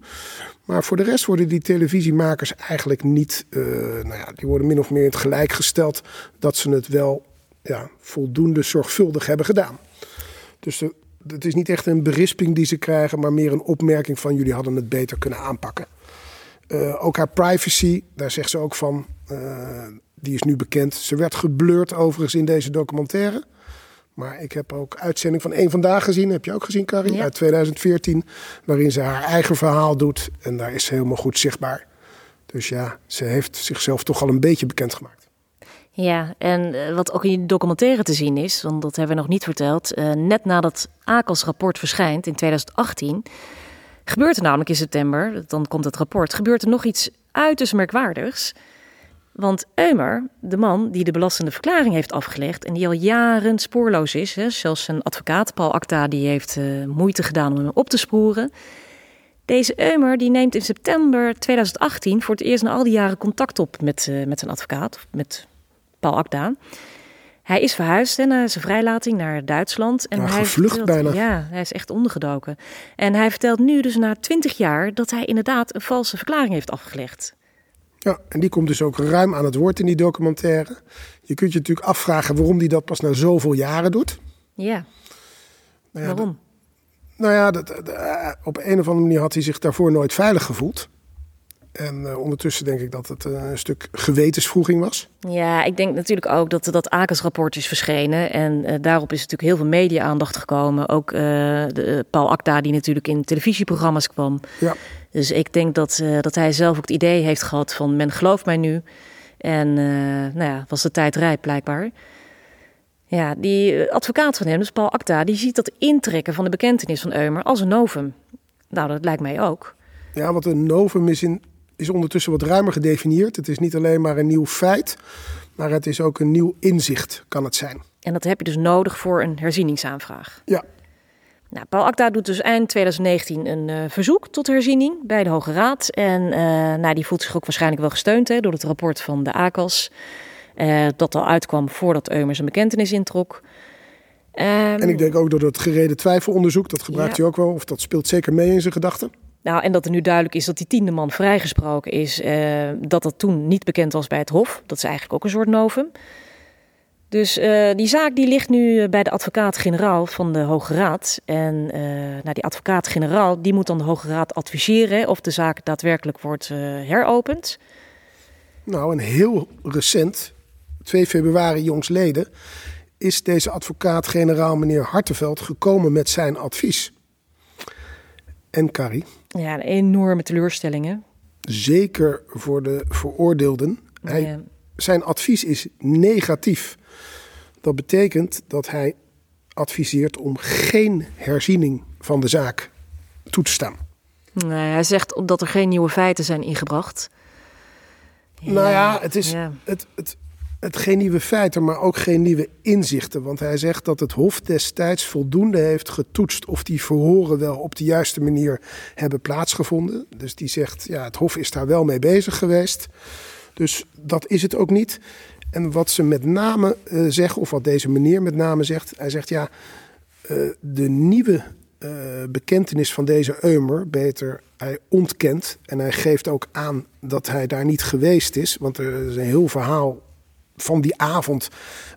Maar voor de rest worden die televisiemakers eigenlijk niet, eh, nou ja, die worden min of meer in het gelijk gesteld dat ze het wel ja, voldoende zorgvuldig hebben gedaan. Dus de, het is niet echt een berisping die ze krijgen, maar meer een opmerking van jullie hadden het beter kunnen aanpakken. Eh, ook haar privacy, daar zegt ze ook van, eh, die is nu bekend. Ze werd geblurred overigens in deze documentaire. Maar ik heb ook uitzending van één Vandaag gezien. Heb je ook gezien, Carrie?
Ja.
Uit 2014. Waarin ze haar eigen verhaal doet. En daar is ze helemaal goed zichtbaar. Dus ja, ze heeft zichzelf toch al een beetje bekendgemaakt.
Ja, en eh, wat ook in die documentaire te zien is, want dat hebben we nog niet verteld. eh, net nadat AKAS rapport verschijnt in 2018, gebeurt er namelijk in september, dan komt het rapport, gebeurt er nog iets uiterst merkwaardigs. Want Eumer, de man die de belastende verklaring heeft afgelegd en die al jaren spoorloos is, hè, zelfs zijn advocaat Paul Acta die heeft eh, moeite gedaan om hem op te sporen. Deze Eumer die neemt in september 2018 voor het eerst na al die jaren contact op met, eh, met zijn advocaat, met Paul Akda. Hij is verhuisd hè, na zijn vrijlating naar Duitsland. En
Ja,
hij
gevlucht
vertelt-
bijna.
Ja, hij is echt ondergedoken. En hij vertelt nu dus na twintig jaar dat hij inderdaad een valse verklaring heeft afgelegd.
Ja, en die komt dus ook ruim aan het woord in die documentaire. Je kunt je natuurlijk afvragen waarom die dat pas na zoveel jaren doet.
Ja,
Nou ja,
waarom?
Nou ja, dat, dat, eh, op een of andere manier had hij zich daarvoor nooit veilig gevoeld. En eh, ondertussen denk ik dat het eh, een stuk gewetensvroeging was.
Ja, ik denk natuurlijk ook dat dat AKAS-rapport is verschenen. En daarop is natuurlijk heel veel media-aandacht gekomen. Ook de, Paul Akda, die natuurlijk in televisieprogramma's kwam.
Ja,
Dus ik denk dat, eh, dat hij zelf ook het idee heeft gehad van men gelooft mij nu. En eh, nou ja, was de tijd rijp blijkbaar. Ja, die eh, advocaat van hem, dus Paul Akta, die ziet dat intrekken van de bekentenis van Eumer als een novum. Nou, dat lijkt mij ook.
ja want een novum is, in, is ondertussen wat ruimer gedefinieerd. Het is niet alleen maar een nieuw feit, maar het is ook een nieuw inzicht, kan het zijn.
En dat heb je dus nodig voor een herzieningsaanvraag.
Ja,
Nou, Paul Akta doet dus eind 2019 een eh, verzoek tot herziening bij de Hoge Raad. En eh, nou, die voelt zich ook waarschijnlijk wel gesteund hè, door het rapport van de ACAS. eh, dat al uitkwam voordat Eumer zijn bekentenis introk. Ehm,
en ik denk ook door dat gereden twijfelonderzoek, dat gebruikt
Ja.
hij ook wel, of dat speelt zeker mee in zijn gedachten.
Nou, en dat er nu duidelijk is dat die tiende man vrijgesproken is, dat dat toen niet bekend was bij het Hof. Dat is eigenlijk ook een soort novum. Dus eh, die zaak die ligt nu eh, bij de advocaat-generaal van de Hoge Raad. En eh, nou, die advocaat-generaal die moet dan de Hoge Raad adviseren of de zaak daadwerkelijk wordt heropend.
Nou, en heel recent, 2 februari jongsleden, is deze advocaat-generaal meneer Hartenveld gekomen met zijn advies. En Carrie,
Ja, een enorme teleurstellingen.
zeker voor de veroordeelden, hij,
Ja.
zijn advies is negatief. Dat betekent dat hij adviseert om geen herziening van de zaak toe te staan.
Nee, hij zegt dat er geen nieuwe feiten zijn ingebracht.
Nou ja, het is
ja.
Het, het, het geen nieuwe feiten, maar ook geen nieuwe inzichten. Want hij zegt dat het Hof destijds voldoende heeft getoetst of die verhoren wel op de juiste manier hebben plaatsgevonden. Dus die zegt, ja, het Hof is daar wel mee bezig geweest. Dus dat is het ook niet. En wat ze met name eh, zeggen, of wat deze meneer met name zegt, hij zegt ja, eh, de nieuwe eh, bekentenis van deze Eumer, beter, hij ontkent en hij geeft ook aan dat hij daar niet geweest is, want er is een heel verhaal van die avond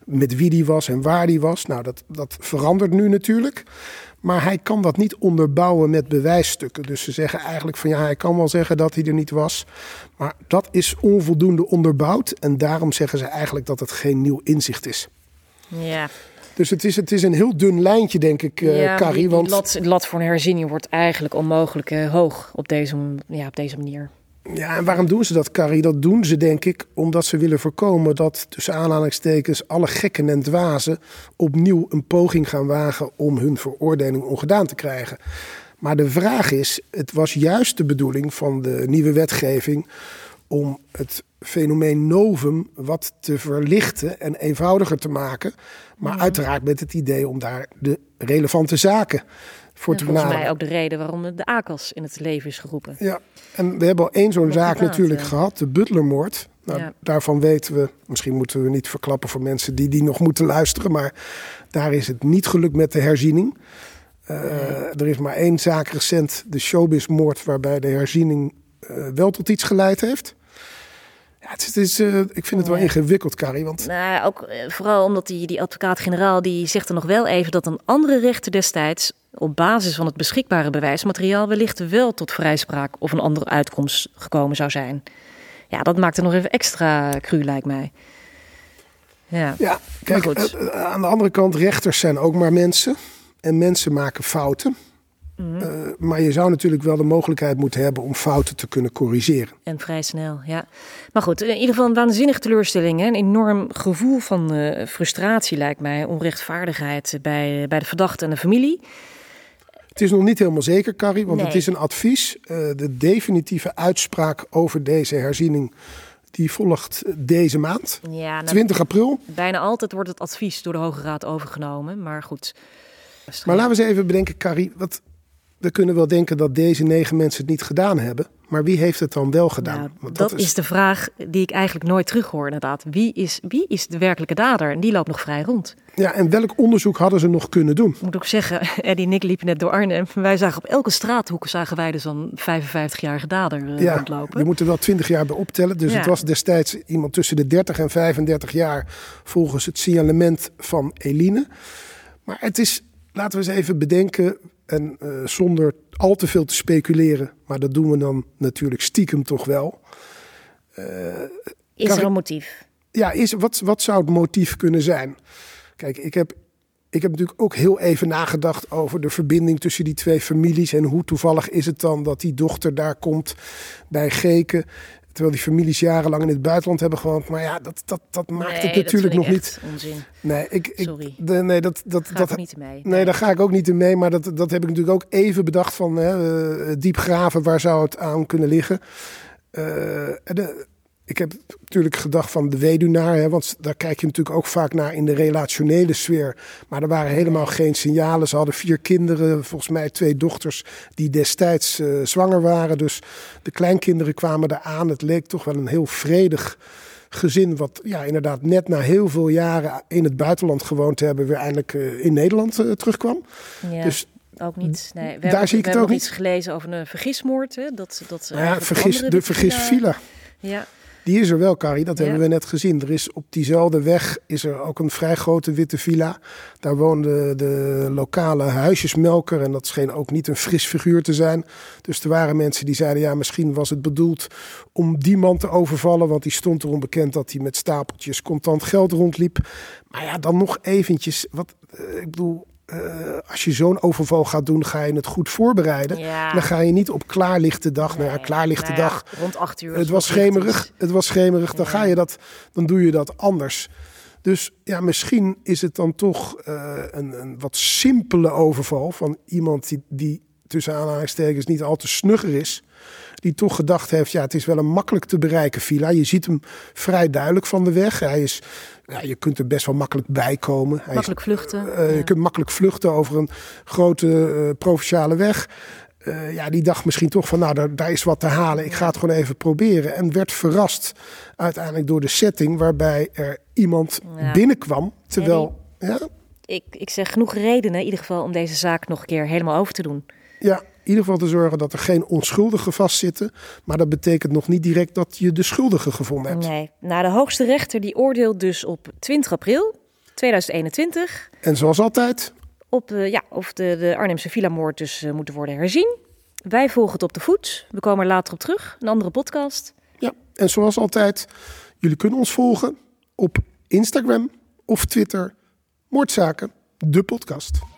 met wie die was en waar die was. Nou, dat, dat verandert nu natuurlijk. Maar hij kan dat niet onderbouwen met bewijsstukken. Dus ze zeggen eigenlijk van ja, hij kan wel zeggen dat hij er niet was. Maar dat is onvoldoende onderbouwd. En daarom zeggen ze eigenlijk dat het geen nieuw inzicht is.
Ja.
Dus het is, het is een heel dun lijntje, denk ik, eh
ja,
Carrie. Want
lat, de lat voor een herziening wordt eigenlijk onmogelijk eh, hoog op deze, ja, op deze manier.
Ja, en waarom doen ze dat, Carrie? Dat doen ze, denk ik, omdat ze willen voorkomen dat, tussen aanhalingstekens, alle gekken en dwazen opnieuw een poging gaan wagen om hun veroordeling ongedaan te krijgen. Maar de vraag is, het was juist de bedoeling van de nieuwe wetgeving om het fenomeen novum wat te verlichten en eenvoudiger te maken. Maar uiteraard met het idee om daar de relevante zaken voor te
volgens
benaderen.
mij ook de reden waarom de ACAS in het leven is geroepen.
Ja, en we hebben al één zo'n zaak natuurlijk
ja.
gehad, de Butlermoord. Nou,
Ja.
Daarvan weten we, misschien moeten we niet verklappen voor mensen die die nog moeten luisteren, maar daar is het niet gelukt met de herziening. Eh, Er is maar één zaak recent, de showbizmoord, waarbij de herziening eh, wel tot iets geleid heeft. Ja, het is, het is, eh, ik vind het wel ingewikkeld, Carrie, want
Nou, ook vooral omdat die, die advocaat-generaal die zegt er nog wel even dat een andere rechter destijds op basis van het beschikbare bewijsmateriaal wellicht wel tot vrijspraak of een andere uitkomst gekomen zou zijn. Ja, dat maakt het nog even extra cru, lijkt mij. Ja,
Ja, kijk, eh, eh, aan de andere kant, rechters zijn ook maar mensen. En mensen maken fouten.
Mhm.
Eh, maar je zou natuurlijk wel de mogelijkheid moeten hebben om fouten te kunnen corrigeren.
en vrij snel, ja. Maar goed, in ieder geval een waanzinnige teleurstelling. Hè? Een enorm gevoel van frustratie, lijkt mij. Onrechtvaardigheid bij, bij de verdachte en de familie.
Het is nog niet helemaal zeker, Carrie, want het is een advies. Eh, de definitieve uitspraak over deze herziening die volgt deze maand,
Ja, nou,
20 april.
bijna altijd wordt het advies door de Hoge Raad overgenomen. Maar goed.
Maar laten we eens even bedenken, Carrie. Wat, we kunnen wel denken dat deze negen mensen het niet gedaan hebben. Maar wie heeft het dan wel gedaan?
Nou,
Want
dat, is... de vraag die ik eigenlijk nooit terughoor, inderdaad. Wie is, wie is de werkelijke dader? En die loopt nog vrij rond.
Ja, en welk onderzoek hadden ze nog kunnen doen?
Ik moet ook zeggen, Eddie en ik liepen net door Arnhem. Wij zagen op elke straathoek zagen wij dus een 55-jarige dader eh,
Ja,
rondlopen.
we moeten wel 20 jaar bij optellen. Dus
Ja.
het was destijds iemand tussen de 30 en 35 jaar volgens het signalement van Eline. Maar het is, laten we eens even bedenken, en eh, zonder al te veel te speculeren, maar dat doen we dan natuurlijk stiekem toch wel.
Is
Kan
er een motief?
Ja, is, wat, wat zou het motief kunnen zijn? Kijk, ik heb, ik heb natuurlijk ook heel even nagedacht over de verbinding tussen die twee families. En hoe toevallig is het dan dat die dochter daar komt bij Geken. Terwijl die families jarenlang in het buitenland hebben gewoond. Maar ja, dat, dat, dat maakt
Nee,
het natuurlijk nog niet.
Onzin.
Nee, ik, ik,
Sorry.
de- nee, dat, dat,
Ga
dat,
ik niet mee.
Nee, daar ga ik ook niet in mee. Maar dat, dat heb ik natuurlijk ook even bedacht van hè, eh, diep graven. Waar zou het aan kunnen liggen? Eh, en de- ik heb natuurlijk gedacht van de weduwnaar. Hè, want daar kijk je natuurlijk ook vaak naar in de relationele sfeer. Maar er waren helemaal geen signalen. Ze hadden vier kinderen. Volgens mij twee dochters die destijds eh, zwanger waren. Dus de kleinkinderen kwamen eraan. Het leek toch wel een heel vredig gezin. Wat ja, inderdaad net na heel veel jaren in het buitenland gewoond te hebben. Weer eindelijk eh, in Nederland eh, terugkwam.
Ja,
Dus
ook niet. Nee, we
daar
hebben,
zie ik
we
het ook
nog
niet.
iets gelezen over een vergismoord. Hè? Dat, dat
Nou ja, vergis, de vergisvilla.
Ja,
Die is er wel, Carrie. Dat
Ja.
hebben we net gezien. Er is op diezelfde weg is er ook een vrij grote witte villa. Daar woonde de lokale huisjesmelker. En dat scheen ook niet een fris figuur te zijn. Dus er waren mensen die zeiden... ja, misschien was het bedoeld om die man te overvallen. Want die stond erom bekend dat hij met stapeltjes contant geld rondliep. Maar ja, dan nog eventjes. Wat, eh, ik bedoel... eh, als je zo'n overval gaat doen, ga je het goed voorbereiden.
Ja.
Dan ga je niet op klaarlichte dag. nou ja,
Nee,
klaarlichte
nou ja,
dag.
Rond acht uur.
Het was schemerig. Het was schemerig. Dan ga je dat, dan doe je dat anders. Dus ja, misschien is het dan toch eh, een, een wat simpele overval van iemand die, die tussen aanhalingstekens niet al te snugger is. Die toch gedacht heeft, ja, het is wel een makkelijk te bereiken villa. Je ziet hem vrij duidelijk van de weg. Hij is, ja, je kunt er best wel makkelijk bij komen.
Makkelijk vluchten.
eh,
ja.
Je kunt makkelijk vluchten over een grote eh, provinciale weg. Eh, ja, die dacht misschien toch van, nou, daar, daar is wat te halen. Ik ga het gewoon even proberen. En werd verrast uiteindelijk door de setting waarbij er iemand
Ja.
binnenkwam. Terwijl, ja,
ik, ik zeg genoeg redenen in ieder geval om deze zaak nog een keer helemaal over te doen.
ja, ieder geval te zorgen dat er geen onschuldigen vastzitten. Maar dat betekent nog niet direct dat je de schuldige gevonden hebt.
Nee. Nou, de hoogste rechter die oordeelt dus op 20 april 2021
En zoals altijd,
op eh, ja, of de, de Arnhemse villamoord dus eh, moeten worden herzien. Wij volgen het op de voet. We komen er later op terug. Een andere podcast.
ja, en zoals altijd, jullie kunnen ons volgen op Instagram of Twitter. Moordzaken, de podcast.